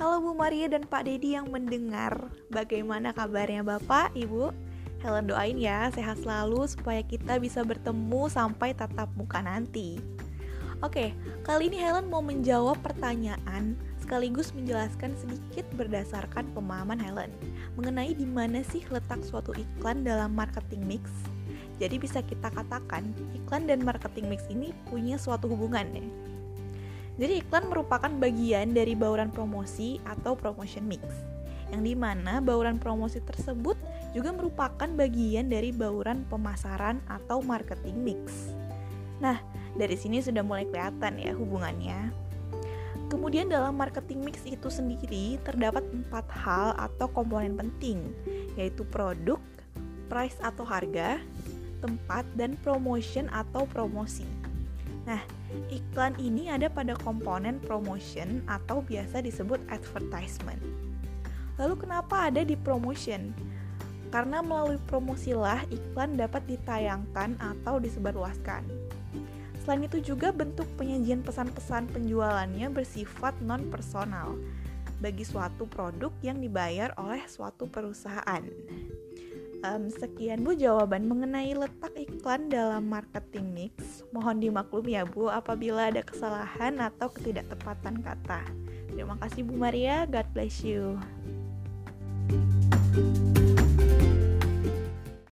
Bu Maria dan Pak Dedi yang mendengar. Bagaimana kabarnya Bapak, Ibu? Helen doain ya sehat selalu supaya kita bisa bertemu sampai tatap muka nanti. Oke, kali ini Helen mau menjawab pertanyaan sekaligus menjelaskan sedikit berdasarkan pemahaman Helen mengenai di mana sih letak suatu iklan dalam marketing mix. Jadi bisa kita katakan iklan dan marketing mix ini punya suatu hubungan ya. Jadi iklan merupakan bagian dari bauran promosi atau promotion mix yang di mana bauran promosi tersebut juga merupakan bagian dari bauran pemasaran atau marketing mix. Nah, dari sini sudah mulai kelihatan ya hubungannya. Kemudian dalam marketing mix itu sendiri terdapat empat hal atau komponen penting, yaitu produk, price atau harga, tempat, dan promotion atau promosi. Nah, iklan ini ada pada komponen promotion atau biasa disebut advertisement. Lalu kenapa ada di promotion? Karena melalui promosilah iklan dapat ditayangkan atau disebarluaskan. Selain itu juga bentuk penyajian pesan-pesan penjualannya bersifat non-personal bagi suatu produk yang dibayar oleh suatu perusahaan. Um, sekian Bu jawaban mengenai letak iklan dalam marketing mix. Mohon dimaklumi ya Bu apabila ada kesalahan atau ketidaktepatan kata. Terima kasih Bu Maria, God bless you. thank you